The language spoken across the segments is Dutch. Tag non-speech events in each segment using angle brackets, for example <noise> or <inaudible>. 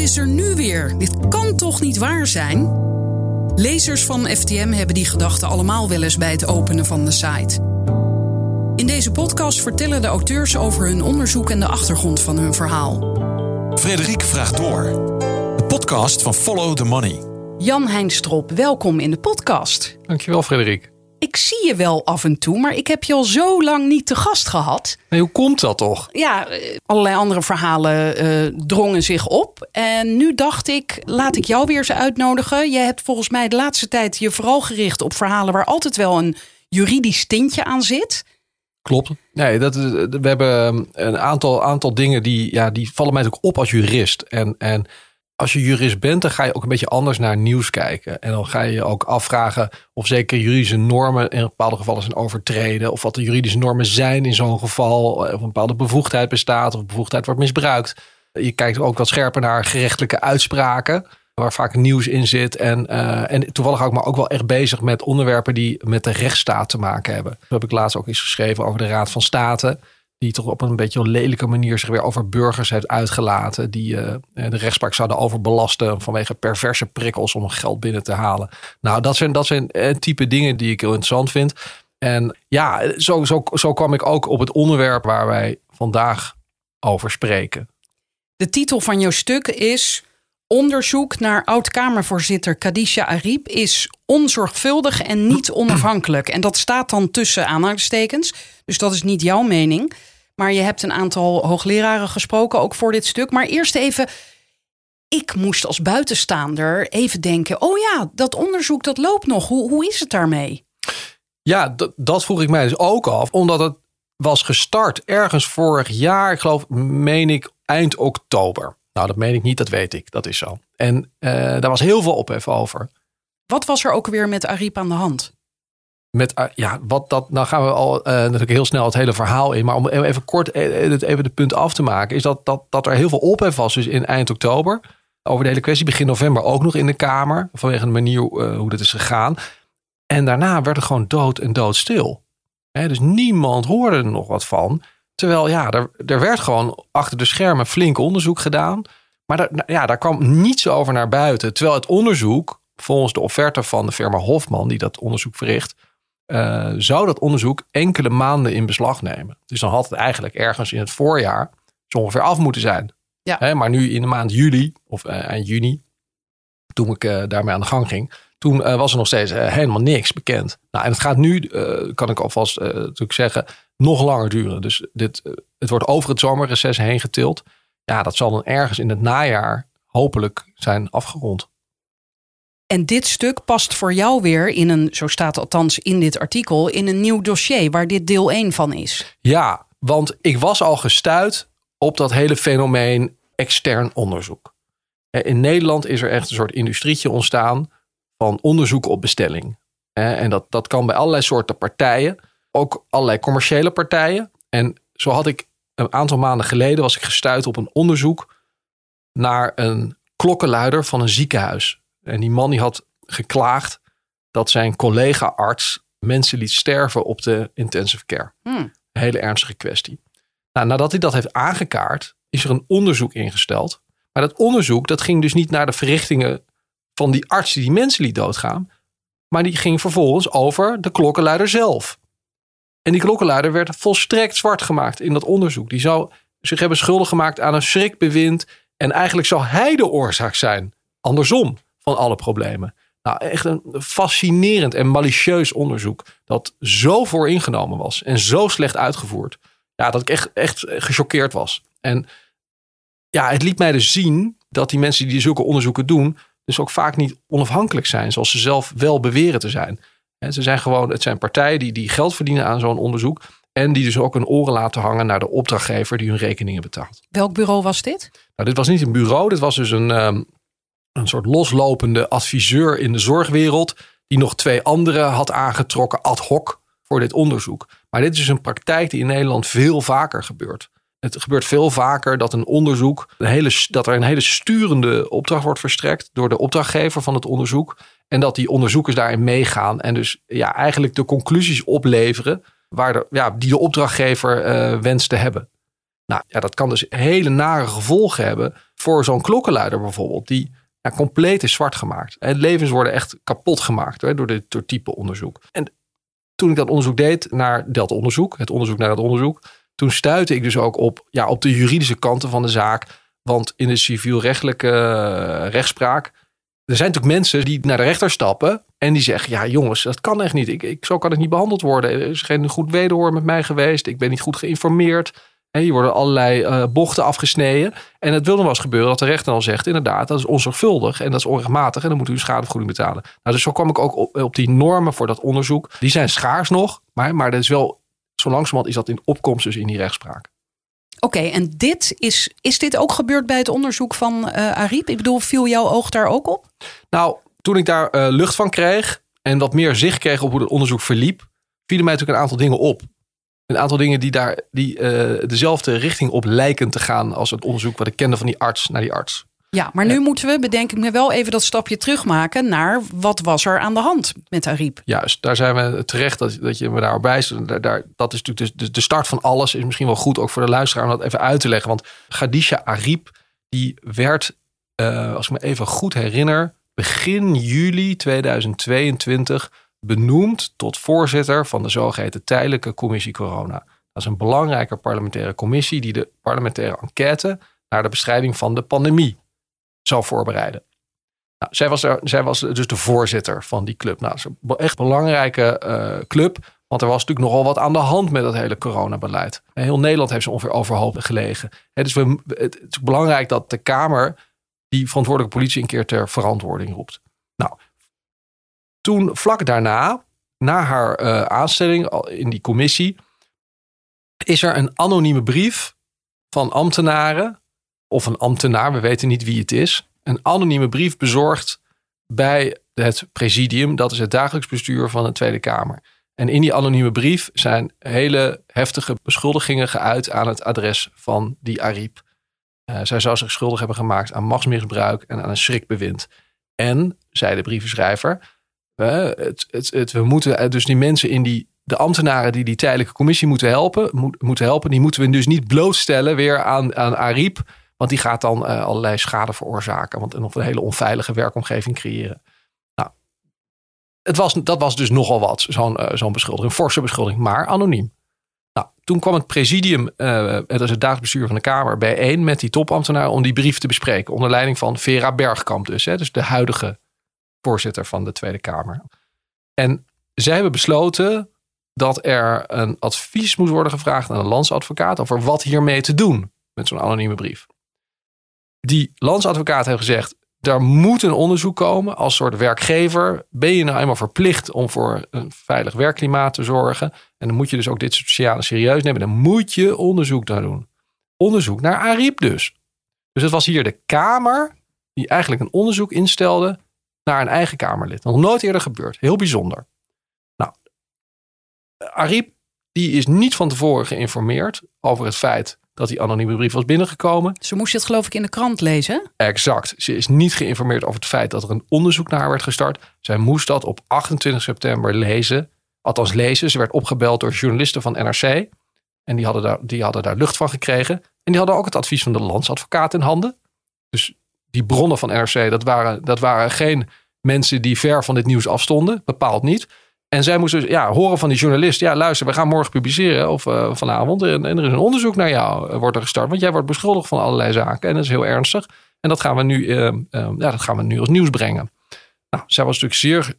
is er nu weer? Dit kan toch niet waar zijn? Lezers van FTM hebben die gedachten allemaal wel eens bij het openen van de site. In deze podcast vertellen de auteurs over hun onderzoek en de achtergrond van hun verhaal. Frederik vraagt door. De podcast van Follow the Money. Jan Heinstrop, welkom in de podcast. Dankjewel, Frederik. Ik zie je wel af en toe, maar ik heb je al zo lang niet te gast gehad. Nee, hoe komt dat toch? Ja, eh, allerlei andere verhalen eh, drongen zich op. En nu dacht ik, laat ik jou weer eens uitnodigen. Je hebt volgens mij de laatste tijd je vooral gericht op verhalen waar altijd wel een juridisch tintje aan zit. Klopt. Nee, dat, we hebben een aantal, aantal dingen die, ja, die vallen mij ook op als jurist. En, en als je jurist bent, dan ga je ook een beetje anders naar nieuws kijken. En dan ga je je ook afvragen of zeker juridische normen in bepaalde gevallen zijn overtreden. Of wat de juridische normen zijn in zo'n geval. Of een bepaalde bevoegdheid bestaat of bevoegdheid wordt misbruikt. Je kijkt ook wat scherper naar gerechtelijke uitspraken. Waar vaak nieuws in zit. En, eh, en toevallig hou ik me ook wel echt bezig met onderwerpen die met de rechtsstaat te maken hebben. Zo heb ik laatst ook eens geschreven over de Raad van State. Die toch op een beetje een lelijke manier zich weer over burgers heeft uitgelaten. Die eh, de rechtspraak zouden overbelasten vanwege perverse prikkels om geld binnen te halen. Nou, dat zijn, dat zijn eh, type dingen die ik heel interessant vind. En ja, zo, zo, zo kwam ik ook op het onderwerp waar wij vandaag over spreken. De titel van jouw stuk is Onderzoek naar oud-Kamervoorzitter Kadisha Ariep is onzorgvuldig en niet onafhankelijk. En dat staat dan tussen aanhalingstekens. Dus dat is niet jouw mening. Maar je hebt een aantal hoogleraren gesproken, ook voor dit stuk. Maar eerst even, ik moest als buitenstaander even denken... oh ja, dat onderzoek dat loopt nog. Hoe, hoe is het daarmee? Ja, dat, vroeg ik mij dus ook af. Omdat het was gestart ergens vorig jaar. Ik geloof, meen ik, eind oktober. Nou, dat meen ik niet, dat weet ik. Dat is zo. En eh, daar was heel veel ophef over. Wat was er ook weer met Ariep aan de hand? Met, eh, ja, wat dat, nou gaan we al eh, natuurlijk heel snel het hele verhaal in. Maar om even kort eh, even de punt af te maken. Is dat, dat, dat er heel veel ophef was dus in eind oktober. Over de hele kwestie. Begin november ook nog in de Kamer. Vanwege de manier hoe dit is gegaan. En daarna werd het gewoon dood en doodstil. Hè, dus niemand hoorde er nog wat van. Terwijl ja, er, er werd gewoon achter de schermen flink onderzoek gedaan. Maar daar, ja, daar kwam niets over naar buiten. Terwijl het onderzoek, volgens de offerte van de firma Hofman, die dat onderzoek verricht, eh, zou dat onderzoek enkele maanden in beslag nemen. Dus dan had het eigenlijk ergens in het voorjaar zo ongeveer af moeten zijn. Ja. Hè, maar nu in de maand juli of eh, eind juni, toen ik eh, daarmee aan de gang ging, toen was er nog steeds helemaal niks bekend. Nou, en het gaat nu, kan ik alvast natuurlijk zeggen, nog langer duren. Dus dit, het wordt over het zomerreces heen getild. Ja, dat zal dan ergens in het najaar hopelijk zijn afgerond. En dit stuk past voor jou weer in een, zo staat althans in dit artikel, in een nieuw dossier waar dit deel 1 van is. Ja, want ik was al gestuurd op dat hele fenomeen extern onderzoek. Eh, In Nederland is er echt een soort industrietje ontstaan van onderzoek op bestelling. Eh, En dat, dat kan bij allerlei soorten partijen, ook allerlei commerciële partijen. En zo had ik een aantal maanden geleden was ik gestuurd op een onderzoek naar een klokkenluider van een ziekenhuis. En die man die had geklaagd dat zijn collega-arts mensen liet sterven op de intensive care. Hmm. Een hele ernstige kwestie. Nou, nadat hij dat heeft aangekaart, is er een onderzoek ingesteld. Maar dat onderzoek dat ging dus niet naar de verrichtingen van die arts die die mensen liet doodgaan. Maar die ging vervolgens over de klokkenluider zelf. En die klokkenluider werd volstrekt zwart gemaakt in dat onderzoek. Die zou zich hebben schuldig gemaakt aan een schrikbewind. En eigenlijk zou hij de oorzaak zijn, andersom, van alle problemen. Nou, echt een fascinerend en malicieus onderzoek. Dat zo vooringenomen was en zo slecht uitgevoerd. Ja, dat ik echt, echt gechoqueerd was. En ja, het liet mij dus zien dat die mensen die zulke onderzoeken doen, dus ook vaak niet onafhankelijk zijn, zoals ze zelf wel beweren te zijn. En ze zijn gewoon, het zijn partijen die, die geld verdienen aan zo'n onderzoek. En die dus ook een oren laten hangen naar de opdrachtgever die hun rekeningen betaalt. Welk bureau was dit? Nou, dit was niet een bureau, dit was dus een, ehm, een soort loslopende adviseur in de zorgwereld. Die nog twee anderen had aangetrokken ad hoc voor dit onderzoek. Maar dit is dus een praktijk die in Nederland veel vaker gebeurt. Het gebeurt veel vaker dat een onderzoek, een hele, dat er een hele sturende opdracht wordt verstrekt door de opdrachtgever van het onderzoek. En dat die onderzoekers daarin meegaan en dus ja, eigenlijk de conclusies opleveren waar de, ja, die de opdrachtgever eh, wenst te hebben. Nou ja, dat kan dus hele nare gevolgen hebben voor zo'n klokkenluider bijvoorbeeld, die ja, compleet is zwart gemaakt. En levens worden echt kapot gemaakt hè, door dit door type onderzoek. En toen ik dat onderzoek deed naar dat onderzoek, het onderzoek naar dat onderzoek, toen stuitte ik dus ook op, ja, op de juridische kanten van de zaak. Want in de civielrechtelijke uh, rechtspraak, er zijn natuurlijk mensen die naar de rechter stappen en die zeggen, ja jongens, dat kan echt niet. Ik, ik, zo kan ik niet behandeld worden. Er is geen goed wederhoor met mij geweest. Ik ben niet goed geïnformeerd. Hier worden allerlei uh, bochten afgesneden. En het wil nog wel eens gebeuren dat de rechter dan zegt: inderdaad, dat is onzorgvuldig en dat is onrechtmatig. En dan moet u een schadevergoeding betalen. Nou, dus zo kwam ik ook op, op, die normen voor dat onderzoek. Die zijn schaars nog, maar, maar dat is wel, zo langzamerhand is dat in opkomst dus in die rechtspraak. Oké, en dit is, is dit ook gebeurd bij het onderzoek van uh, Ariep? Ik bedoel, viel jouw oog daar ook op? Nou, toen ik daar uh, lucht van kreeg en wat meer zicht kreeg op hoe het onderzoek verliep, vielen mij natuurlijk een aantal dingen op een aantal dingen die daar die, uh, dezelfde richting op lijken te gaan als het onderzoek wat ik kende van die arts naar die arts. Ja, maar nu moeten we, bedenk ik me wel even dat stapje terugmaken naar wat was er aan de hand met Ariep. Juist, daar zijn we terecht dat, dat je me daarop wijst. Daar, daar, dat is natuurlijk de, de start van alles. Is misschien wel goed ook voor de luisteraar om dat even uit te leggen. Want Khadija Ariep, die werd, uh, als ik me even goed herinner, begin juli 2022 benoemd tot voorzitter van de zogeheten tijdelijke commissie corona. Dat is een belangrijke parlementaire commissie die de parlementaire enquête naar de bestrijding van de pandemie zal voorbereiden. Nou, zij, was er, zij was dus de voorzitter van die club. Nou, dat is een echt belangrijke uh, club. Want er was natuurlijk nogal wat aan de hand met dat hele coronabeleid. Heel Nederland heeft ze ongeveer overhoop gelegen. Dus het is belangrijk dat de Kamer die verantwoordelijke politie een keer ter verantwoording roept. Nou, toen vlak daarna, na haar uh, aanstelling in die commissie, is er een anonieme brief van ambtenaren, of een ambtenaar, we weten niet wie het is, een anonieme brief bezorgd bij het presidium, dat is het dagelijks bestuur van de Tweede Kamer. En in die anonieme brief zijn hele heftige beschuldigingen geuit aan het adres van die Ariep. Uh, zij zou zich schuldig hebben gemaakt aan machtsmisbruik en aan een schrikbewind. En, zei de brievenschrijver, het, het, het, we moeten dus die mensen in die, de ambtenaren die die tijdelijke commissie moeten helpen, moet, moeten helpen, die moeten we dus niet blootstellen weer aan, aan Ariep. Want die gaat dan uh, allerlei schade veroorzaken. Want, en of een hele onveilige werkomgeving creëren. Nou, het was, dat was dus nogal wat, zo'n uh, zo'n beschuldiging. Forse beschuldiging, maar anoniem. Nou, toen kwam het presidium, uh, dat is het dagbestuur van de Kamer, bijeen met die topambtenaren om die brief te bespreken. Onder leiding van Vera Bergkamp dus. Hè, dus de huidige voorzitter van de Tweede Kamer. En zij hebben besloten dat er een advies moet worden gevraagd aan een landsadvocaat over wat hiermee te doen met zo'n anonieme brief. Die landsadvocaat heeft gezegd: er moet een onderzoek komen als soort werkgever. Ben je nou eenmaal verplicht om voor een veilig werkklimaat te zorgen? En dan moet je dus ook dit sociale serieus nemen. Dan moet je onderzoek naar doen. Onderzoek naar Ariep dus. Dus het was hier de Kamer die eigenlijk een onderzoek instelde naar een eigen Kamerlid. Nog nooit eerder gebeurd. Heel bijzonder. Nou, Ariep die is niet van tevoren geïnformeerd over het feit dat die anonieme brief was binnengekomen. Ze moest het geloof ik in de krant lezen. Exact. Ze is niet geïnformeerd over het feit dat er een onderzoek naar haar werd gestart. Zij moest dat op 28 september lezen. Althans lezen. Ze werd opgebeld door journalisten van NRC. En die hadden daar, die hadden daar lucht van gekregen. En die hadden ook het advies van de landsadvocaat in handen. Dus die bronnen van NRC, dat waren, dat waren geen mensen die ver van dit nieuws afstonden. Bepaald niet. En zij moesten ja, horen van die journalist. Ja, luister, we gaan morgen publiceren. Of uh, vanavond. En, er is een onderzoek naar jou uh, wordt er gestart. Want jij wordt beschuldigd van allerlei zaken. En dat is heel ernstig. En dat gaan we nu, uh, ja, dat gaan we nu als nieuws brengen. Nou, zij was natuurlijk zeer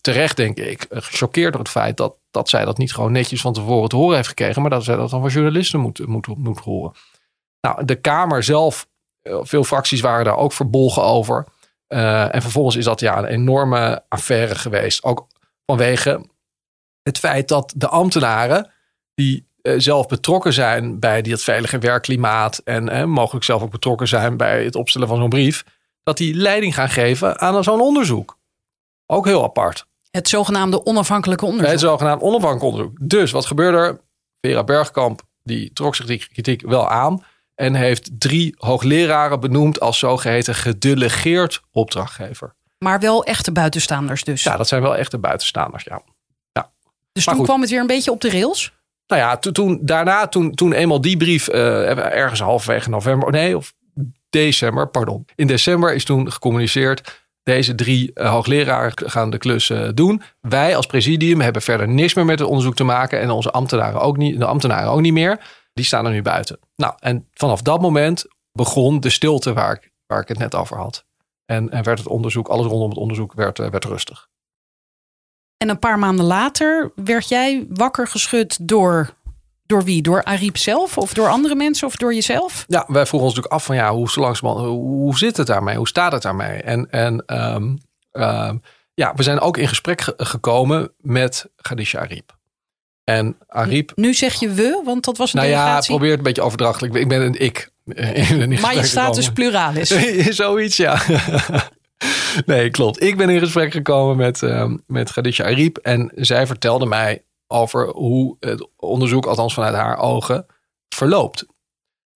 terecht, denk ik, gechoqueerd door het feit dat, dat zij dat niet gewoon netjes van tevoren te horen heeft gekregen. Maar dat zij dat dan van journalisten moet, moet, moet horen. Nou, de Kamer zelf veel fracties waren daar ook verbolgen over. Uh, en vervolgens is dat ja, een enorme affaire geweest. Ook vanwege het feit dat de ambtenaren die uh, zelf betrokken zijn bij dit veilige werkklimaat en uh, mogelijk zelf ook betrokken zijn bij het opstellen van zo'n brief, dat die leiding gaan geven aan zo'n onderzoek. Ook heel apart. Het zogenaamde onafhankelijke onderzoek. Het zogenaamde onafhankelijke onderzoek. Dus wat gebeurde er? Vera Bergkamp die trok zich die kritiek wel aan. En heeft drie hoogleraren benoemd als zogeheten gedelegeerd opdrachtgever. Maar wel echte buitenstaanders dus. Ja, dat zijn wel echte buitenstaanders, ja. ja. Dus toen kwam het weer een beetje op de rails? Nou ja, to- toen, daarna, toen, toen eenmaal die brief eh, ergens halverwege november, nee, of december, pardon. In december is toen gecommuniceerd. Deze drie eh, hoogleraren gaan de klus eh, doen. Wij als presidium hebben verder niks meer met het onderzoek te maken. En onze ambtenaren ook niet, de ambtenaren ook niet meer. Die staan er nu buiten. Nou, en vanaf dat moment begon de stilte waar ik, waar ik het net over had. En, en werd het onderzoek, alles rondom het onderzoek, werd, eh, werd rustig. En een paar maanden later werd jij wakker geschud door, door wie? Door Ariep zelf of door andere mensen of door jezelf? Ja, wij vroegen ons natuurlijk af van ja, hoe, langzamerhand- hoe, hoe zit het daarmee? Hoe staat het daarmee? En, en ehm, ehm, ja, we zijn ook in gesprek ge- gekomen met Khadija Ariep. En Ariep, Nu zeg je we, want dat was een nou ja, delegatie. probeer het een beetje overdrachtelijk. Ik ben een ik. <laughs> in gesprek Majestatis gekomen. pluralis. <laughs> Zoiets, ja. <laughs> nee, klopt. Ik ben in gesprek gekomen met, ehm met Khadija Ariep. En zij vertelde mij over hoe het onderzoek, althans vanuit haar ogen, verloopt.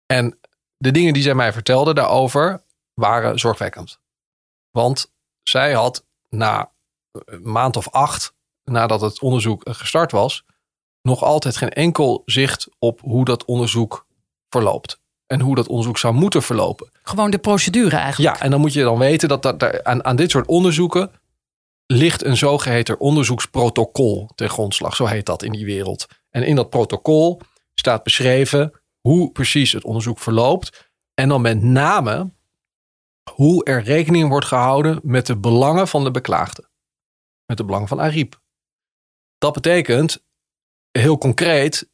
En de dingen die zij mij vertelde daarover waren zorgwekkend. Want zij had na een maand of acht, nadat het onderzoek gestart was, nog altijd geen enkel zicht op hoe dat onderzoek verloopt. En hoe dat onderzoek zou moeten verlopen. Gewoon de procedure eigenlijk. Ja, en dan moet je dan weten dat, dat daar aan, aan dit soort onderzoeken ligt een zogeheten onderzoeksprotocol ten grondslag. Zo heet dat in die wereld. En in dat protocol staat beschreven hoe precies het onderzoek verloopt. En dan met name hoe er rekening wordt gehouden met de belangen van de beklaagde. Met de belangen van Ariep. Dat betekent heel concreet,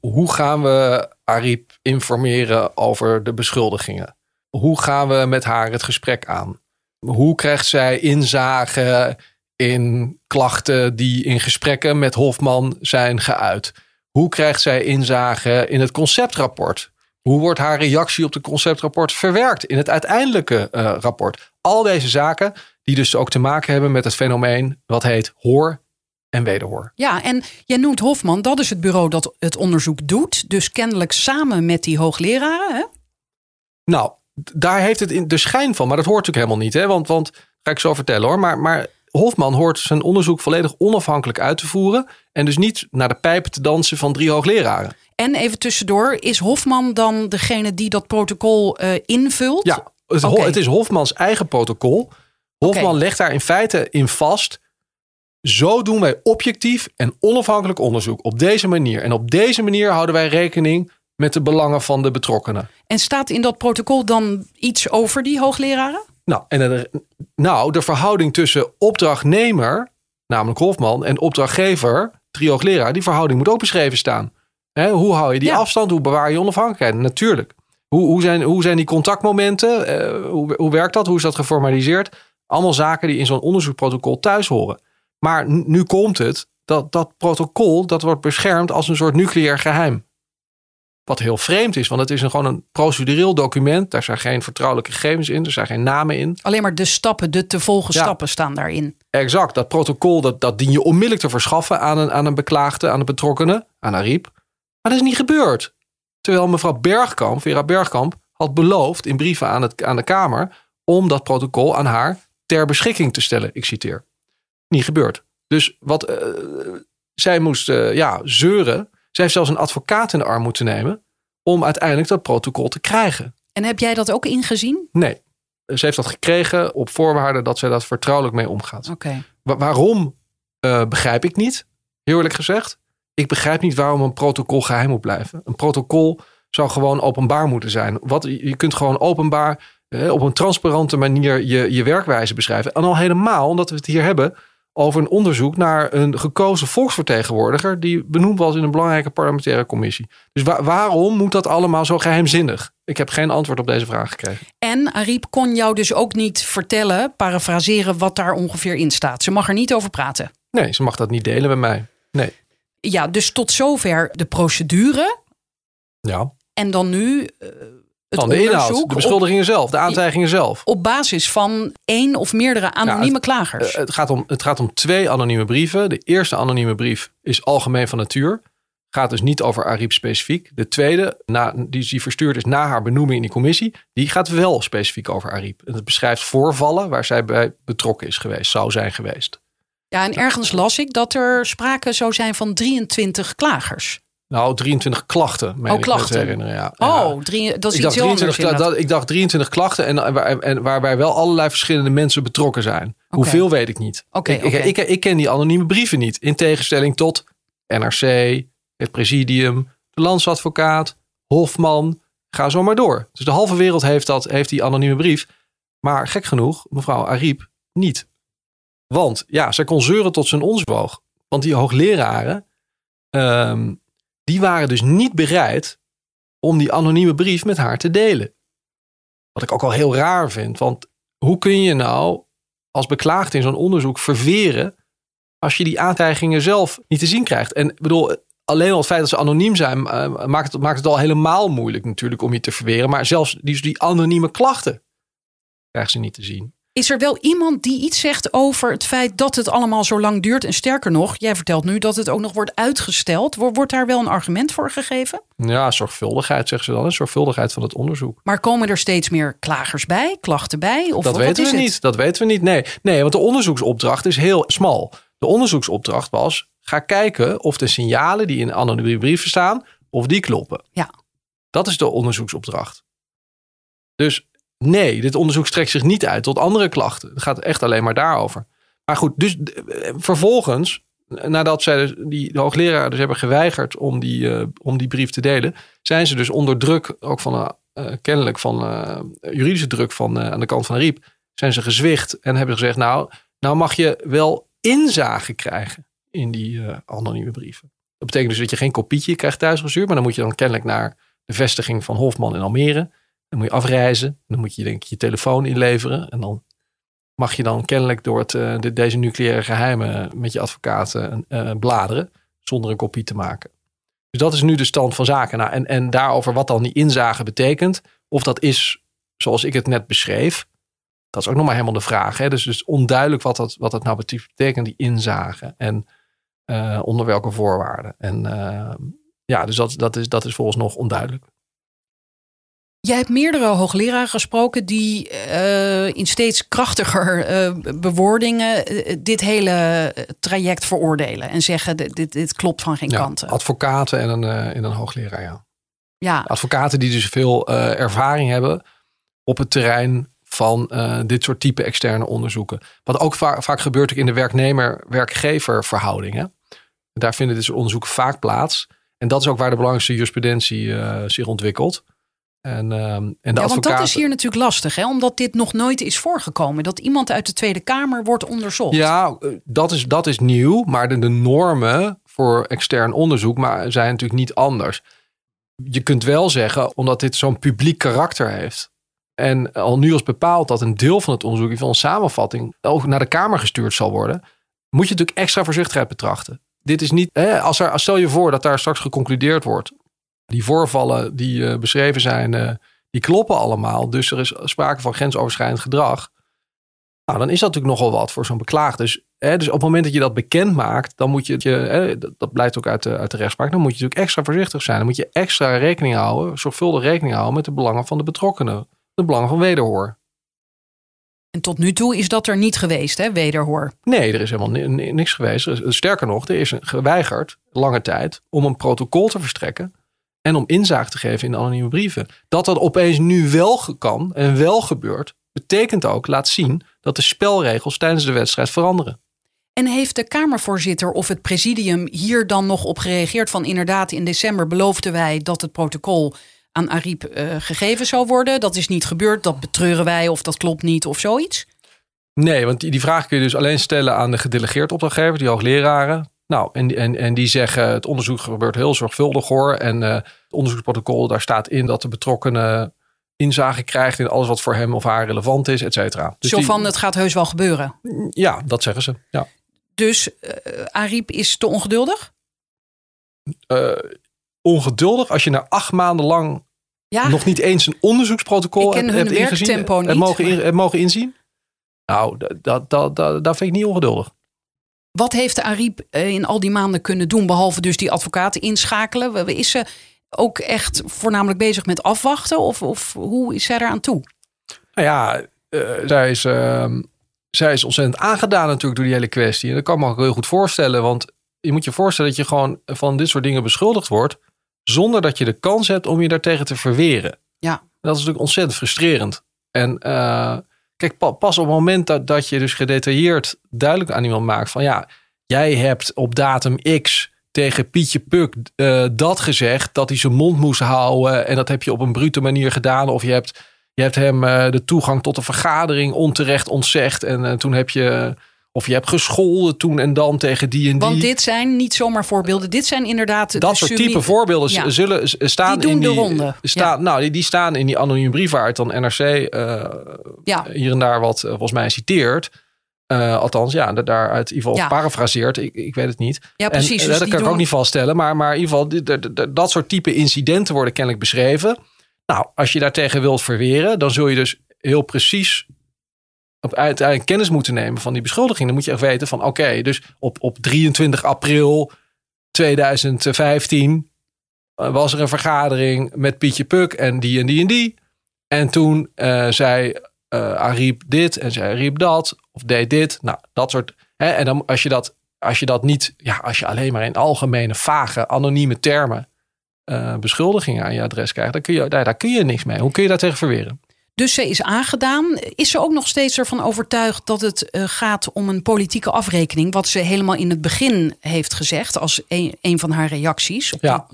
hoe gaan we Ariep informeren over de beschuldigingen? Hoe gaan we met haar het gesprek aan? Hoe krijgt zij inzage in klachten die in gesprekken met Hofman zijn geuit? Hoe krijgt zij inzage in het conceptrapport? Hoe wordt haar reactie op het conceptrapport verwerkt in het uiteindelijke eh, rapport? Al deze zaken die dus ook te maken hebben met het fenomeen wat heet hoor en wederhoor. Ja, en jij noemt Hofman, dat is het bureau dat het onderzoek doet. Dus kennelijk samen met die hoogleraren. Hè? Nou, daar heeft het in de schijn van, maar dat hoort natuurlijk helemaal niet. Hè? Want, want ga ik zo vertellen hoor. Maar, maar Hofman hoort zijn onderzoek volledig onafhankelijk uit te voeren. En dus niet naar de pijpen te dansen van drie hoogleraren. En even tussendoor, is Hofman dan degene die dat protocol eh, invult? Ja, het, het is Hofmans eigen protocol. Hofman legt daar in feite in vast. Zo doen wij objectief en onafhankelijk onderzoek. Op deze manier. En op deze manier houden wij rekening met de belangen van de betrokkenen. En staat in dat protocol dan iets over die hoogleraren? Nou, en de, nou, de verhouding tussen opdrachtnemer, namelijk Hofman, en opdrachtgever, drie hoogleraar, die verhouding moet ook beschreven staan. Hoe hou je die Ja. afstand? Hoe bewaar je onafhankelijkheid? Natuurlijk. Hoe, hoe, zijn, hoe zijn die contactmomenten? Eh, hoe, hoe werkt dat? Hoe is dat geformaliseerd? Allemaal zaken die in zo'n onderzoeksprotocol thuis horen. Maar nu komt het, dat dat protocol dat wordt beschermd als een soort nucleair geheim. Wat heel vreemd is, want het is een, gewoon een procedureel document. Daar zijn geen vertrouwelijke gegevens in, er zijn geen namen in. Alleen maar de stappen, de te volgen Ja. stappen staan daarin. Exact, dat protocol dat, dat dien je onmiddellijk te verschaffen aan een, aan een beklaagde, aan de betrokkenen, aan Ariep. Maar dat is niet gebeurd. Terwijl mevrouw Bergkamp, Vera Bergkamp, had beloofd in brieven aan, het, aan de Kamer om dat protocol aan haar ter beschikking te stellen. Ik citeer. Niet gebeurd. Dus wat eh, zij moest eh, ja, zeuren. Zij heeft zelfs een advocaat in de arm moeten nemen om uiteindelijk dat protocol te krijgen. En heb jij dat ook ingezien? Nee, ze heeft dat gekregen op voorwaarde dat zij dat vertrouwelijk mee omgaat. Oké. Wa- waarom eh, begrijp ik niet, heel eerlijk gezegd. Ik begrijp niet waarom een protocol geheim moet blijven. Een protocol zou gewoon openbaar moeten zijn. Wat, je kunt gewoon openbaar eh, op een transparante manier je, je werkwijze beschrijven. En al helemaal omdat we het hier hebben over een onderzoek naar een gekozen volksvertegenwoordiger die benoemd was in een belangrijke parlementaire commissie. Dus wa- waarom moet dat allemaal zo geheimzinnig? Ik heb geen antwoord op deze vraag gekregen. En Ariep kon jou dus ook niet vertellen, parafraseren wat daar ongeveer in staat. Ze mag er niet over praten. Nee, ze mag dat niet delen met mij. Nee. Ja, dus tot zover de procedure. Ja. En dan nu eh, Dan de inhoud, de beschuldigingen zelf, de aantijgingen zelf. op, basis van één of meerdere anonieme het- klagers. Eh, het, gaat om, het gaat om twee anonieme brieven. De eerste anonieme brief is algemeen van natuur. Gaat dus niet over Ariep specifiek. De tweede, na, die, die verstuurd is na haar benoeming in die commissie, die gaat wel specifiek over Ariep. En het beschrijft voorvallen waar zij bij betrokken is geweest, zou zijn geweest. Ja, en ergens las ik dat er sprake zou zijn van 23 klagers. Nou, 23 klachten. meen Oh, ik klachten. herinneren, ja. Oh, drie, dat is Ik dacht, iets anders. 23, kla- inderdaad. dat, ik dacht 23 klachten en, en, en waarbij wel allerlei verschillende mensen betrokken zijn. Hoeveel weet ik niet. Oké, ik, oké. ik, ik, ik ken die anonieme brieven niet. In tegenstelling tot NRC, het presidium, de landsadvocaat, Hofman. Ga zo maar door. Dus de halve wereld heeft, dat, heeft die anonieme brief. Maar gek genoeg, mevrouw Ariep, niet. Want ja, zij kon zeuren tot zijn ons woog. Want die hoogleraren, ehm, die waren dus niet bereid om die anonieme brief met haar te delen. Wat ik ook al heel raar vind. Want hoe kun je nou als beklaagde in zo'n onderzoek verweren als je die aantijgingen zelf niet te zien krijgt? En ik bedoel, alleen al het feit dat ze anoniem zijn eh, maakt, het, maakt het al helemaal moeilijk natuurlijk om je te verweren. Maar zelfs die, die anonieme klachten krijgen ze niet te zien. Is er wel iemand die iets zegt over het feit dat het allemaal zo lang duurt? En sterker nog, jij vertelt nu dat het ook nog wordt uitgesteld. Wo- Wordt daar wel een argument voor gegeven? Ja, zorgvuldigheid zeggen ze dan. Zorgvuldigheid van het onderzoek. Maar komen er steeds meer klagers bij, klachten bij? Of dat weten we het? niet. Dat weten we niet. Nee, nee, want de onderzoeksopdracht is heel smal. De onderzoeksopdracht was: ga kijken of de signalen die in anonieme brieven staan, of die kloppen. Ja. Dat is de onderzoeksopdracht. Dus nee, dit onderzoek strekt zich niet uit tot andere klachten. Het gaat echt alleen maar daarover. Maar goed, dus eh, vervolgens, nadat zij dus, die de hoogleraar dus hebben geweigerd om die, eh, om die brief te delen, zijn ze dus onder druk, ook van eh, kennelijk van juridische druk van aan de kant van Riep, zijn ze gezwicht en hebben gezegd: Nou, nou mag je wel inzage krijgen in die anonieme brieven. Dat betekent dus dat je geen kopietje krijgt thuisgestuurd, maar dan moet je dan kennelijk naar de vestiging van Hofman in Almere. Dan moet je afreizen. Dan moet je denk ik je telefoon inleveren. En dan mag je dan kennelijk door het, eh, de, deze nucleaire geheimen met je advocaat eh, bladeren. Zonder een kopie te maken. Dus dat is nu de stand van zaken. Nou, en, en daarover wat dan die inzage betekent. Of dat is zoals ik het net beschreef. Dat is ook nog maar helemaal de vraag. Hè? Dus, dus onduidelijk wat dat, wat dat nou betekent, die inzage. En eh, onder welke voorwaarden. En ja, dus dat, dat, is, dat is volgens nog onduidelijk. Jij hebt meerdere hoogleraren gesproken die eh, in steeds krachtiger eh, bewoordingen eh, dit hele traject veroordelen. En zeggen, dit, dit, dit klopt van geen Ja, kanten. advocaten en een, en een hoogleraar, ja. Ja, Advocaten die dus veel ervaring hebben op het terrein van dit soort type externe onderzoeken. Wat ook va- vaak gebeurt ook in de werknemer-werkgever verhouding. Hè? Daar vinden dit soort onderzoeken vaak plaats. En dat is ook waar de belangrijkste jurisprudentie zich ontwikkelt. En, ehm, en de ja want dat is hier natuurlijk lastig, hè? omdat dit nog nooit is voorgekomen. Dat iemand uit de Tweede Kamer wordt onderzocht. Ja, eh, dat is, dat is nieuw. Maar de, de normen voor extern onderzoek maar, zijn natuurlijk niet anders. Je kunt wel zeggen, omdat dit zo'n publiek karakter heeft. En al nu als bepaald dat een deel van het onderzoek, in van een samenvatting, ook naar de Kamer gestuurd zal worden. Moet je natuurlijk extra voorzichtigheid betrachten. Dit is niet, hè, als er, als stel je voor dat daar straks geconcludeerd wordt. Die voorvallen die eh, beschreven zijn, eh, die kloppen allemaal. Dus er is sprake van grensoverschrijdend gedrag. Nou, dan is dat natuurlijk nogal wat voor zo'n beklaagde. Dus, hè, dus op het moment dat je dat bekend maakt, dan moet je, je hè, dat, dat blijkt ook uit de, uit de rechtspraak, dan moet je natuurlijk extra voorzichtig zijn. Dan moet je extra rekening houden, zorgvuldig rekening houden met de belangen van de betrokkenen. De belangen van wederhoor. En tot nu toe is dat er niet geweest, hè, wederhoor. Nee, er is helemaal ni- ni- niks geweest. Er Sterker nog, er is geweigerd, lange tijd, om een protocol te verstrekken. En om inzage te geven in de anonieme brieven. Dat dat opeens nu wel kan en wel gebeurt, betekent ook, laat zien, dat de spelregels tijdens de wedstrijd veranderen. En heeft de Kamervoorzitter of het presidium hier dan nog op gereageerd? Van inderdaad, in december beloofden wij dat het protocol aan Ariep eh, gegeven zou worden. Dat is niet gebeurd, dat betreuren wij of dat klopt niet of zoiets. Nee, want die, die vraag kun je dus alleen stellen aan de gedelegeerd opdrachtgever, die hoogleraren. Nou, en, die- en, en die zeggen het onderzoek gebeurt heel zorgvuldig hoor. En eh, het onderzoeksprotocol, daar staat in dat de betrokkenen inzage krijgt in alles wat voor hem of haar relevant is, et cetera. Dus Zo die- van, het gaat heus wel gebeuren. Ja, dat zeggen ze. Ja. Dus eh Ariep is te ongeduldig? Eh, ongeduldig als je na acht maanden lang Ja, nog niet eens een onderzoeksprotocol hebt, hun hebt ingezien, niet, mogen, in- maar- mogen inzien. Nou, dat, dat, dat, dat, dat vind ik niet ongeduldig. Wat heeft Ariep eh, in al die maanden kunnen doen? Behalve dus die advocaten inschakelen. Is ze ook echt voornamelijk bezig met afwachten? Of, of hoe is zij eraan toe? Nou ja, eh, zij is, ehm, zij is ontzettend aangedaan natuurlijk door die hele kwestie. En dat kan ik me ook heel goed voorstellen. Want je moet je voorstellen dat je gewoon van dit soort dingen beschuldigd wordt. Zonder dat je de kans hebt om je daartegen te verweren. Ja. Dat is natuurlijk ontzettend frustrerend. En uh, kijk, pas op het moment dat, dat je dus gedetailleerd duidelijk aan iemand maakt van ja, jij hebt op datum X tegen Pietje Puk uh, dat gezegd, dat hij zijn mond moest houden. En dat heb je op een brute manier gedaan. Of je hebt, je hebt hem uh, de toegang tot de vergadering onterecht ontzegd. En uh, toen heb je. Of je hebt gescholden toen en dan tegen die en die. Want dit zijn niet zomaar voorbeelden. Dit zijn inderdaad. Dat soort type voorbeelden ja. zullen staan die doen in die. De ronde. Staan, ja. Nou, die, die staan in die anonieme brief waar het dan NRC ja. hier en daar wat volgens mij citeert. Uh, althans, ja, daaruit in ieder geval Ja. parafraseerd. Ik, ik weet het niet. Ja, precies. En, Dus eh, dat kan ik ook niet vaststellen. Maar, maar in ieder geval, dat soort type incidenten worden kennelijk beschreven. Nou, als je daartegen wilt verweren, dan zul je dus heel precies uiteindelijk kennis moeten nemen van die beschuldiging. Dan moet je echt weten van, oké, dus op, op 23 april 2015 eh, was er een vergadering met Pietje Puk en die en die en die. En toen eh, zei eh Ariep dit en zei Ariep dat. Of deed dit. Nou, dat soort. Hè, en dan als je dat, als je dat niet, ja, als je alleen maar in algemene, vage, anonieme termen eh, beschuldigingen aan je adres krijgt, dan kun je, daar, daar kun je niks mee. Hoe kun je daar tegen verweren? Dus ze is aangedaan. Is ze ook nog steeds ervan overtuigd dat het eh, gaat om een politieke afrekening? Wat ze helemaal in het begin heeft gezegd als een, een van haar reacties. op Ja,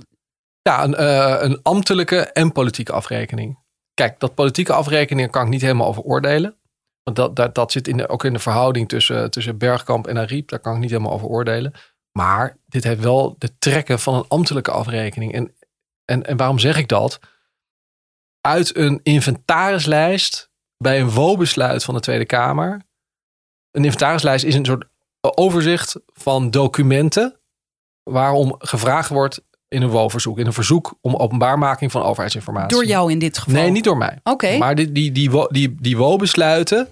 ja een, eh, een ambtelijke en politieke afrekening. Kijk, dat politieke afrekening kan ik niet helemaal over oordelen. Want dat, dat, dat zit in de, ook in de verhouding tussen, tussen Bergkamp en Ariep. Daar kan ik niet helemaal over oordelen. Maar dit heeft wel de trekken van een ambtelijke afrekening. En, en, en waarom zeg ik dat? Uit een inventarislijst bij een WO-besluit van de Tweede Kamer. Een inventarislijst is een soort overzicht van documenten waarom gevraagd wordt in een WO-verzoek. In een verzoek om openbaarmaking van overheidsinformatie. Door jou in dit geval. Nee, niet door mij. Oké. Maar die, die, die, die WO-besluiten,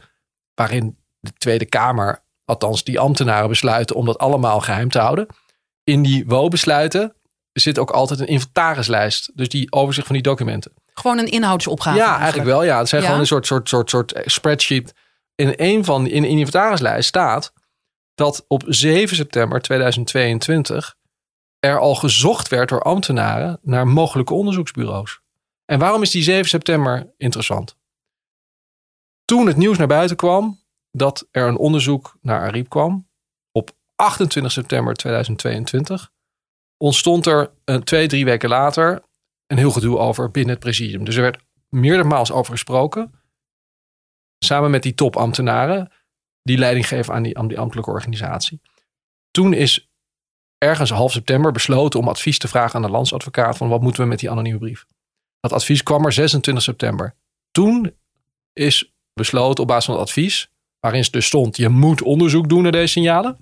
waarin de Tweede Kamer, althans die ambtenaren besluiten om dat allemaal geheim te houden. In die WO-besluiten zit ook altijd een inventarislijst. Dus die overzicht van die documenten. Gewoon een inhoudsopgave. ja, eigenlijk wel. Ja, het zijn Ja? gewoon een soort, soort, soort, soort spreadsheet. In een van in inventarislijst staat dat op 7 september 2022 er al gezocht werd door ambtenaren naar mogelijke onderzoeksbureaus. En waarom is die 7 september interessant? Toen het nieuws naar buiten kwam dat er een onderzoek naar Ariep kwam, op 28 september 2022, ontstond er een, twee, drie weken later een heel gedoe over binnen het presidium. Dus er werd meerdermaals over gesproken, samen met die topambtenaren die leiding geven aan die, aan die ambtelijke organisatie. Toen is ergens half september besloten om advies te vragen aan de landsadvocaat van wat moeten we met die anonieme brief. Dat advies kwam er 26 september. Toen is besloten op basis van het advies, waarin dus stond je moet onderzoek doen naar deze signalen,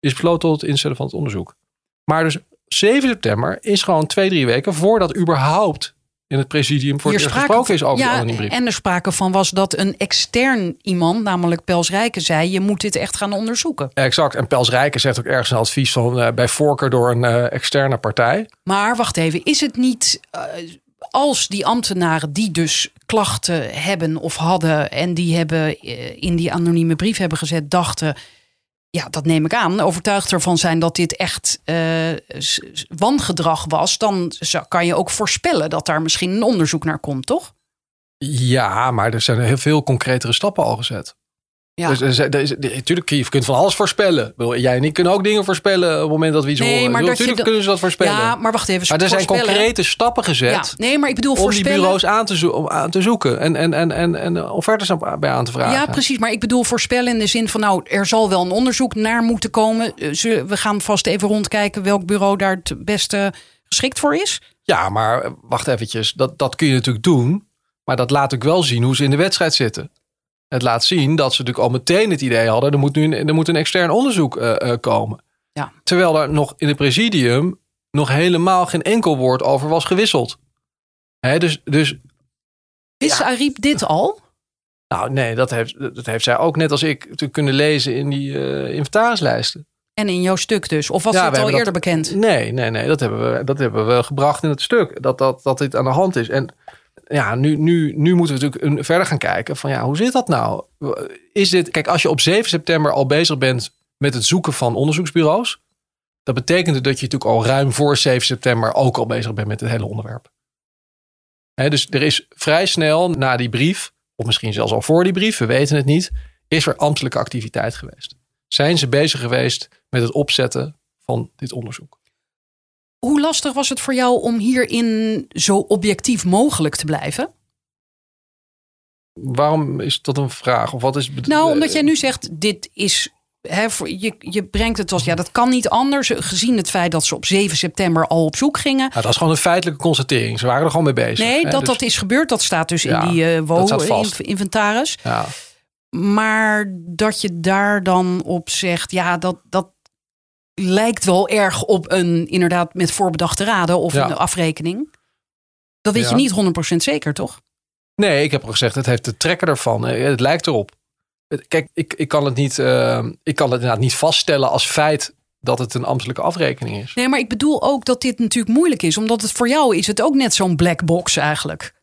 is besloten tot het instellen van het onderzoek. Maar dus 7 september is gewoon twee, drie weken voordat überhaupt in het presidium voor Hier het eerst gesproken is over ja, die brief. En er sprake van was dat een extern iemand, namelijk Pels Rijken, zei: je moet dit echt gaan onderzoeken. Exact. En Pels Rijken zegt ook ergens een advies van eh, bij voorkeur door een eh, externe partij. Maar wacht even, is het niet eh, als die ambtenaren die dus klachten hebben of hadden en die hebben in die anonieme brief hebben gezet, dachten. Ja, dat neem ik aan. Overtuigd ervan zijn dat dit echt s- wangedrag was. Dan kan je ook voorspellen dat daar misschien een onderzoek naar komt, toch? Ja, maar er zijn heel veel concretere stappen al gezet. Ja. Dus er er natuurlijk, je kunt van alles voorspellen. Ik Jij en ik kunnen ook dingen voorspellen op het moment dat we iets Nee, horen. maar Ik natuurlijk dat- kunnen ze dat voorspellen. Ja, maar wacht even. maar er zijn concrete stappen gezet Ja, nee, maar ik bedoel om die voorspellen. bureaus aan te, zo- aan te zoeken. En, en, en, en, en offertes aan- bij aan te vragen. Ja, precies. Maar ik bedoel voorspellen in de zin van... nou, er zal wel een onderzoek naar moeten komen. Eh, We gaan vast even rondkijken welk bureau daar het beste geschikt voor is. Ja, maar wacht eventjes. Dat, dat kun je natuurlijk doen. Maar dat laat ook wel zien hoe ze in de wedstrijd zitten. Het laat zien dat ze natuurlijk al meteen het idee hadden... er moet nu een, er moet een extern onderzoek eh, eh, komen. Ja. Terwijl er nog in het presidium... nog helemaal geen enkel woord over was gewisseld. Hè, dus, dus Is Ja. Ariep dit al? nou nee, dat heeft, dat heeft zij ook net als ik kunnen lezen... in die eh, inventarislijsten. En in jouw stuk dus? Of was Ja, we al eerder dat- bekend? Nee, nee, nee. Dat hebben, we, dat hebben we gebracht in het stuk. Dat, dat, dat dit aan de hand is. En ja, nu, nu, nu moeten we natuurlijk verder gaan kijken van ja, hoe zit dat nou? Is dit, kijk, als je op 7 september al bezig bent met het zoeken van onderzoeksbureaus, dat betekent dat je natuurlijk al ruim voor 7 september ook al bezig bent met het hele onderwerp. Dus er is vrij snel na die brief, of misschien zelfs al voor die brief, we weten het niet, is er ambtelijke activiteit geweest. Zijn ze bezig geweest met het opzetten van dit onderzoek? Hoe lastig was het voor jou om hierin zo objectief mogelijk te blijven? Waarom is dat een vraag? Of wat is Nou, omdat jij nu zegt, dit is. Hè, je, je brengt het als ja, dat kan niet anders. Gezien het feit dat ze op 7 september al op zoek gingen. Dat is gewoon een feitelijke constatering. Ze waren er gewoon mee bezig. Nee, hè? dat Dus- dat is gebeurd. Dat staat dus Ja, in die uh, vast. WO-inventaris. Ja. Maar dat je daar dan op zegt, ja, dat, dat lijkt wel erg op een inderdaad met voorbedachte raden of Ja. een afrekening. Dat weet Ja. je niet 100% zeker, toch? Nee, ik heb al gezegd, het heeft de trekker ervan. Eh, Het lijkt erop. Kijk, ik, ik, kan het niet, eh, ik kan het inderdaad niet vaststellen als feit dat het een ambtelijke afrekening is. Nee, maar ik bedoel ook dat dit natuurlijk moeilijk is. Omdat het voor jou is het ook net zo'n black box eigenlijk.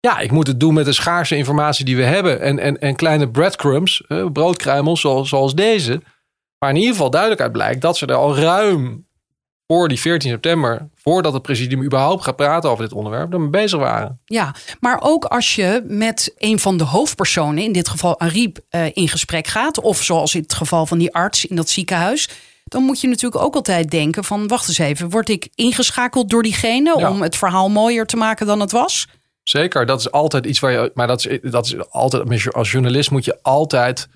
Ja, ik moet het doen met de schaarse informatie die we hebben. En, en, en kleine breadcrumbs, eh, broodkruimels zoals, zoals deze. Maar in ieder geval duidelijk uit blijkt dat ze er al ruim voor die 14 september, voordat het presidium überhaupt gaat praten over dit onderwerp, ermee bezig waren. Ja, maar ook als je met een van de hoofdpersonen, in dit geval Ariep, eh, in gesprek gaat. Of zoals in het geval van die arts in dat ziekenhuis. Dan moet je natuurlijk ook altijd denken van, wacht eens even, word ik ingeschakeld door diegene Ja. om het verhaal mooier te maken dan het was? Zeker, dat is altijd iets waar je. Maar dat is, dat is altijd. Als journalist moet je altijd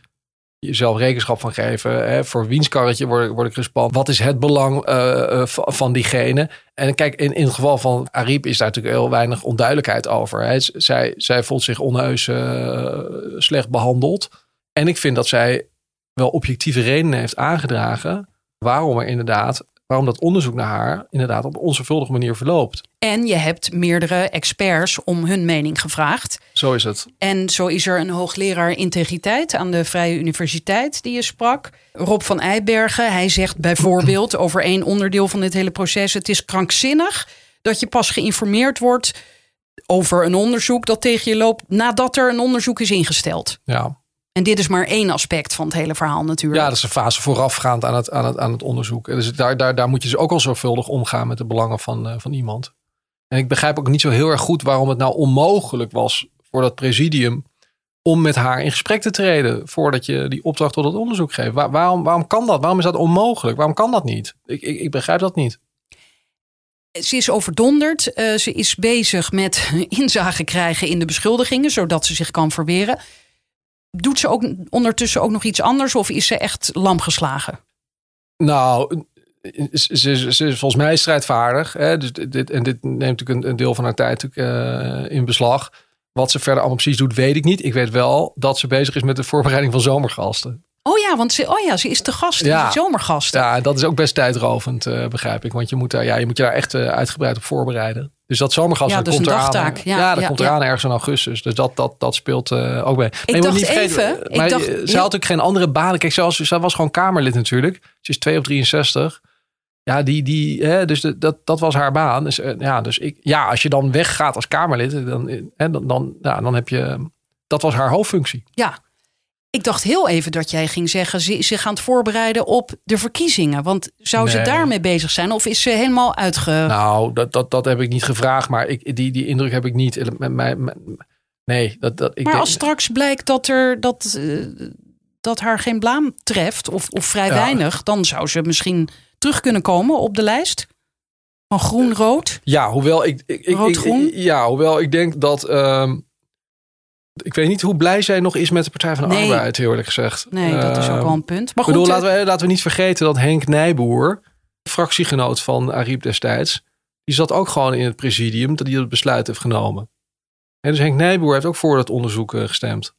jezelf rekenschap van geven. Hè? Voor wiens karretje word, word ik gespannen? Wat is het belang eh, eh, van diegene? En kijk, in, in het geval van Ariep is daar natuurlijk heel weinig onduidelijkheid over. Hè? Zij, zij voelt zich onheus eh, slecht behandeld. En ik vind dat zij wel objectieve redenen heeft aangedragen. waarom er inderdaad. Waarom dat onderzoek naar haar inderdaad op onzorgvuldige manier verloopt. En je hebt meerdere experts om hun mening gevraagd. Zo is het. En zo is er een hoogleraar integriteit aan de Vrije Universiteit die je sprak. Rob van Eibergen, hij zegt bijvoorbeeld over één onderdeel van dit hele proces: het is krankzinnig dat je pas geïnformeerd wordt over een onderzoek dat tegen je loopt nadat er een onderzoek is ingesteld. Ja. En dit is maar één aspect van het hele verhaal natuurlijk. Ja, dat is een fase voorafgaand aan het, aan het, aan het onderzoek. En Dus daar, daar, daar moet je dus ook al zorgvuldig omgaan met de belangen van, eh, van iemand. En ik begrijp ook niet zo heel erg goed waarom het nou onmogelijk was voor dat presidium om met haar in gesprek te treden voordat je die opdracht tot het onderzoek geeft. Waar- waarom, waarom kan dat? Waarom is dat onmogelijk? Waarom kan dat niet? Ik, ik, ik begrijp dat niet. Ze is overdonderd. Eh, ze is bezig met <laughs> inzage krijgen in de beschuldigingen, zodat ze zich kan verweren. Doet ze ook ondertussen ook nog iets anders of is ze echt lam geslagen? Nou, ze, ze, ze is volgens mij strijdvaardig. Hè? Dus dit, en dit neemt natuurlijk een, een deel van haar tijd eh, in beslag. Wat ze verder allemaal precies doet, weet ik niet. Ik weet wel dat ze bezig is met de voorbereiding van zomergasten. Oh ja, want ze, oh ja, ze is te gast in Ja. de zomergasten. Ja, dat is ook best tijdrovend, eh, begrijp ik. Want je moet, daar, ja, je moet je daar echt eh, uitgebreid op voorbereiden. Dus dat zomergasten Ja, dat is komt eraan. Ja, Ja, dat ja, komt eraan ergens in augustus. Dus dat, dat, dat speelt eh, ook mee. Maar je moet dacht niet vergeten, even, ik maar dacht- ze had natuurlijk geen andere banen. Kijk, was, zij was gewoon Kamerlid natuurlijk. Ze is 2 op 63. Ja, die, die, hè, dus de, dat, dat was haar baan. Dus, eh, ja, dus ik, ja, als je dan weggaat als Kamerlid, dan, eh, hè, dan, dan, ja, dan heb je. Dat was haar hoofdfunctie. Ja. Ik dacht heel even dat jij ging zeggen, ze zich aan het voorbereiden op de verkiezingen. Want zou ze daarmee bezig zijn of is ze helemaal uitge... Nou, dat, dat, dat heb ik niet gevraagd, maar ik, die, die indruk heb ik niet. Met mij, met- nee, dat, dat, ik maar denk- als straks blijkt dat, er, dat, eh, dat haar geen blaam treft of, of vrij Ja. weinig, dan zou ze misschien terug kunnen komen op de lijst van groen-rood. Ja, hoewel ik, ik, ik, ja, hoewel ik denk dat. ehm, ik weet niet hoe blij zij nog is met de Partij van de Nee. Arbeid, heel eerlijk gezegd. Nee, dat is ook Ehm, wel een punt. Maar Ik goed, bedoel, eh, laten we, laten we niet vergeten dat Henk Nijboer, fractiegenoot van Ariep destijds, die zat ook gewoon in het presidium dat hij het besluit heeft genomen. En dus Henk Nijboer heeft ook voor dat onderzoek eh, gestemd.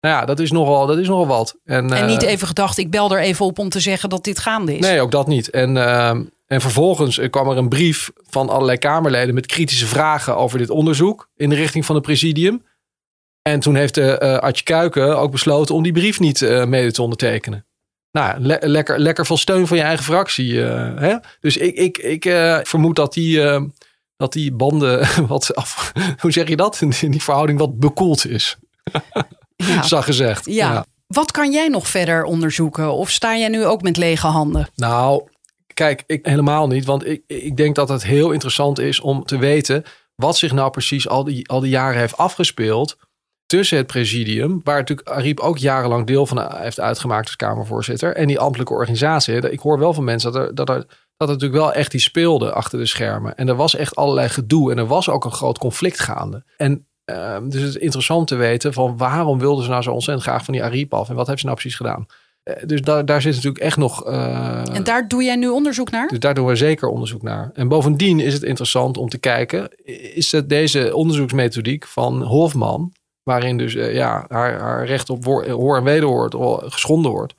Nou ja, dat is nogal, dat is nogal wat. En, en eh, niet even gedacht, ik bel er even op om te zeggen dat dit gaande is. Nee, ook dat niet. En, ehm, en vervolgens eh, kwam er een brief van allerlei Kamerleden met kritische vragen over dit onderzoek in de richting van het presidium. En toen heeft de eh Artje Kuiken ook besloten om die brief niet eh, mede te ondertekenen. Nou, le- lekker, lekker veel steun van je eigen fractie. hè? Dus ik, ik, ik vermoed dat die, dat die banden <laughs> wat af, <laughs> hoe zeg je dat? In die verhouding wat bekoeld is. <laughs> Ja. Zag gezegd. Ja. Wat kan jij nog verder onderzoeken? Of sta jij nu ook met lege handen? Nou, kijk, ik helemaal niet. Want ik, ik denk dat het heel interessant is om te weten wat zich nou precies al die, al die jaren heeft afgespeeld tussen het presidium, waar natuurlijk Ariep ook jarenlang deel van heeft uitgemaakt als Kamervoorzitter, en die ambtelijke organisatie. Ik hoor wel van mensen dat er, dat er, dat er natuurlijk wel echt iets speelde achter de schermen. En er was echt allerlei gedoe en er was ook een groot conflict gaande. En uh, dus het is interessant te weten van waarom wilden ze nou zo ontzettend graag van die Ariep af en wat heeft ze nou precies gedaan. Uh, dus daar, daar zit natuurlijk echt nog. Uh, en daar doe jij nu onderzoek naar? Dus daar doen we zeker onderzoek naar. En bovendien is het interessant om te kijken: is het deze onderzoeksmethodiek van Hofman, waarin dus uh, ja, haar, haar recht op hoor en wederhoor geschonden wordt,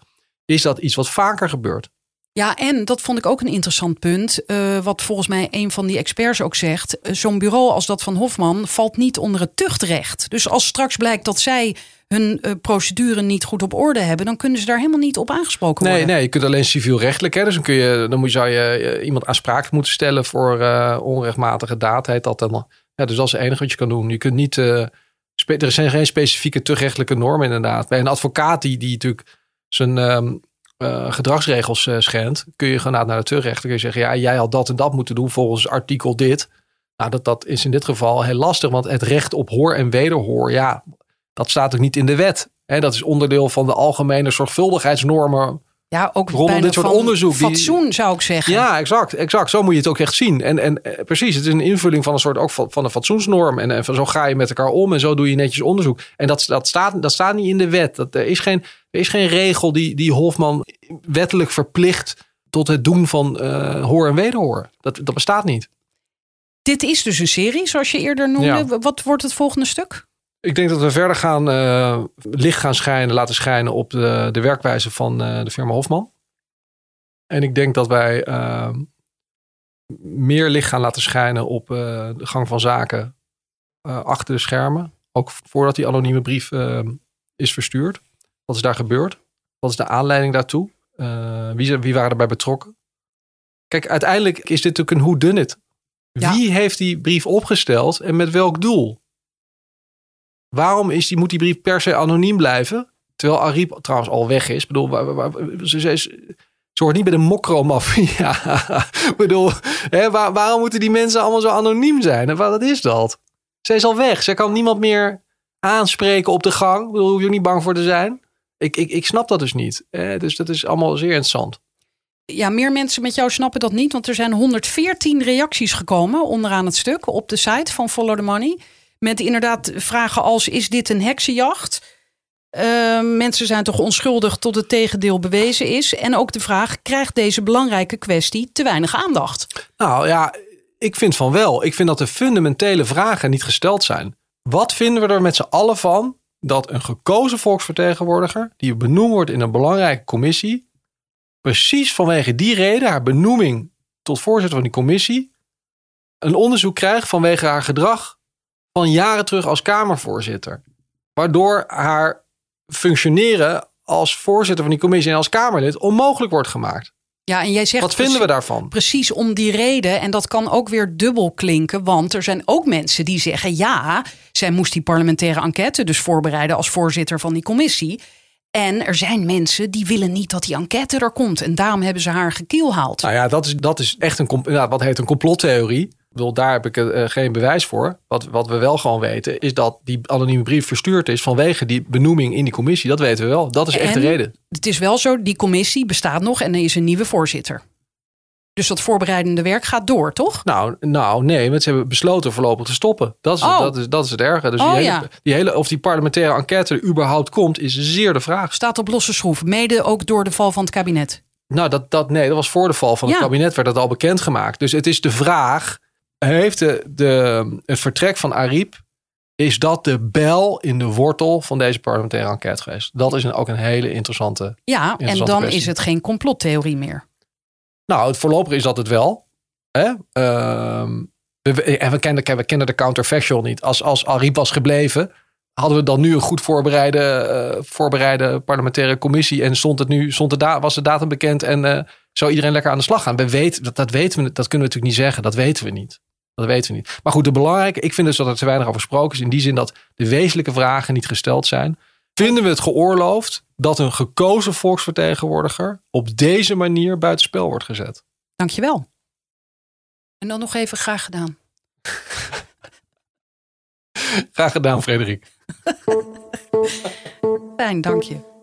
is dat iets wat vaker gebeurt? Ja, en dat vond ik ook een interessant punt. Uh, wat volgens mij een van die experts ook zegt. Zo'n bureau als dat van Hofman valt niet onder het tuchtrecht. Dus als straks blijkt dat zij hun uh, procedure niet goed op orde hebben, dan kunnen ze daar helemaal niet op aangesproken nee, worden. Nee, je kunt alleen civielrechtelijk. Hè? Dus dan, kun je, dan moet, zou je iemand aansprakelijk moeten stellen voor onrechtmatige daad, heet dat dan. Ja, dus dat is het enige wat je kan doen. Je kunt niet. Er zijn geen specifieke tuchtrechtelijke normen, inderdaad. Bij een advocaat die, die natuurlijk zijn. Um, uh, gedragsregels uh, schendt, kun je gewoon naar de terugrechter kun je zeggen, ja, jij had dat en dat moeten doen volgens artikel dit. Nou, dat, dat is in dit geval heel lastig, want het recht op hoor en wederhoor, ja, dat staat ook niet in de wet. Hè, dat is onderdeel van de algemene zorgvuldigheidsnormen. Ja, ook rondom dit soort onderzoek. Fatsoen die, zou ik zeggen. Ja, exact, exact. Zo moet je het ook echt zien. En, en eh, precies, het is een invulling van een soort ook van, van een fatsoensnorm. En, en van, zo ga je met elkaar om en zo doe je netjes onderzoek. En dat, dat, staat, dat staat niet in de wet. Dat, er, is geen, er is geen regel die, die Hofman wettelijk verplicht tot het doen van uh, hoor en wederhoor. Dat, dat bestaat niet. Dit is dus een serie, zoals je eerder noemde. Ja. Wat wordt het volgende stuk? Ik denk dat we verder gaan uh, licht gaan schijnen, laten schijnen op de, de werkwijze van uh, de firma Hofman. En ik denk dat wij uh, meer licht gaan laten schijnen op de gang van zaken achter de schermen. Ook voordat die anonieme brief is verstuurd. Wat is daar gebeurd? Wat is de aanleiding daartoe? wie, wie waren erbij betrokken? Kijk, uiteindelijk is dit natuurlijk een hoe it. Ja. Wie heeft die brief opgesteld en met welk doel? Waarom is die, moet die brief per se anoniem blijven? Terwijl Ariep trouwens al weg is. Ik bedoel, ze, ze, ze hoort niet bij de mokromafia. <laughs> Ik bedoel, hè, waar, waarom moeten die mensen allemaal zo anoniem zijn? Wat is dat? Zij is al weg. Zij kan niemand meer aanspreken op de gang. Ik bedoel, hoef je er niet bang voor te zijn. Ik, ik, ik snap dat dus niet. Dus dat is allemaal zeer interessant. Ja, meer mensen met jou snappen dat niet. Want er zijn 114 reacties gekomen onderaan het stuk op de site van Follow the Money. Met inderdaad vragen als: is dit een heksenjacht? Uh, mensen zijn toch onschuldig tot het tegendeel bewezen is. En ook de vraag: krijgt deze belangrijke kwestie te weinig aandacht? Nou ja, ik vind van wel. Ik vind dat de fundamentele vragen niet gesteld zijn. Wat vinden we er met z'n allen van dat een gekozen volksvertegenwoordiger, die benoemd wordt in een belangrijke commissie, precies vanwege die reden, haar benoeming tot voorzitter van die commissie, een onderzoek krijgt vanwege haar gedrag van jaren terug als Kamervoorzitter. Waardoor haar functioneren als voorzitter van die commissie en als Kamerlid onmogelijk wordt gemaakt. Ja, en jij zegt. Wat vinden we daarvan? Precies om die reden. En dat kan ook weer dubbel klinken. Want er zijn ook mensen die zeggen: ja, zij moest die parlementaire enquête dus voorbereiden als voorzitter van die commissie. En er zijn mensen die willen niet dat die enquête er komt. En daarom hebben ze haar gekielhaald. Nou ja, dat is, dat is echt een, nou, wat heet een complottheorie. Bedoel, daar heb ik uh, geen bewijs voor. Wat, wat we wel gewoon weten, is dat die anonieme brief verstuurd is vanwege die benoeming in die commissie. Dat weten we wel. Dat is echt de reden. Het is wel zo, die commissie bestaat nog en er is een nieuwe voorzitter. Dus dat voorbereidende werk gaat door, toch? Nou, nou nee, want ze hebben besloten voorlopig te stoppen. Dat is, Oh. dat is, dat is het erge. Dus Oh, die, hele, ja. die hele, of die parlementaire enquête er überhaupt komt, is zeer de vraag. Staat op losse schroef. Mede ook door de val van het kabinet. Nou, dat, dat, nee, dat was voor de val van het kabinet, werd dat al bekendgemaakt. Dus het is de vraag, heeft de, de, het vertrek van Ariep, is dat de bel in de wortel van deze parlementaire enquête geweest? Dat is een, ook een hele interessante. Ja, en dan kwestie. is het geen complottheorie meer. Nou, het voorlopig is dat het wel. Hè? Ehm, we, en we kennen, we kennen de counterfactual niet. Als, als Ariep was gebleven, hadden we dan nu een goed voorbereide, eh, voorbereide parlementaire commissie. En stond het nu, stond de was de datum bekend en eh, zou iedereen lekker aan de slag gaan? We weten, dat, dat weten we, dat kunnen we natuurlijk niet zeggen. Dat weten we niet. Dat weten we niet. Maar goed, de belangrijke, ik vind dus dat er te weinig over gesproken is. In die zin dat de wezenlijke vragen niet gesteld zijn. Vinden we het geoorloofd dat een gekozen volksvertegenwoordiger op deze manier buitenspel wordt gezet? Dankjewel. En dan nog even graag gedaan. Graag gedaan, Frederik. <laughs> Fijn, dank je.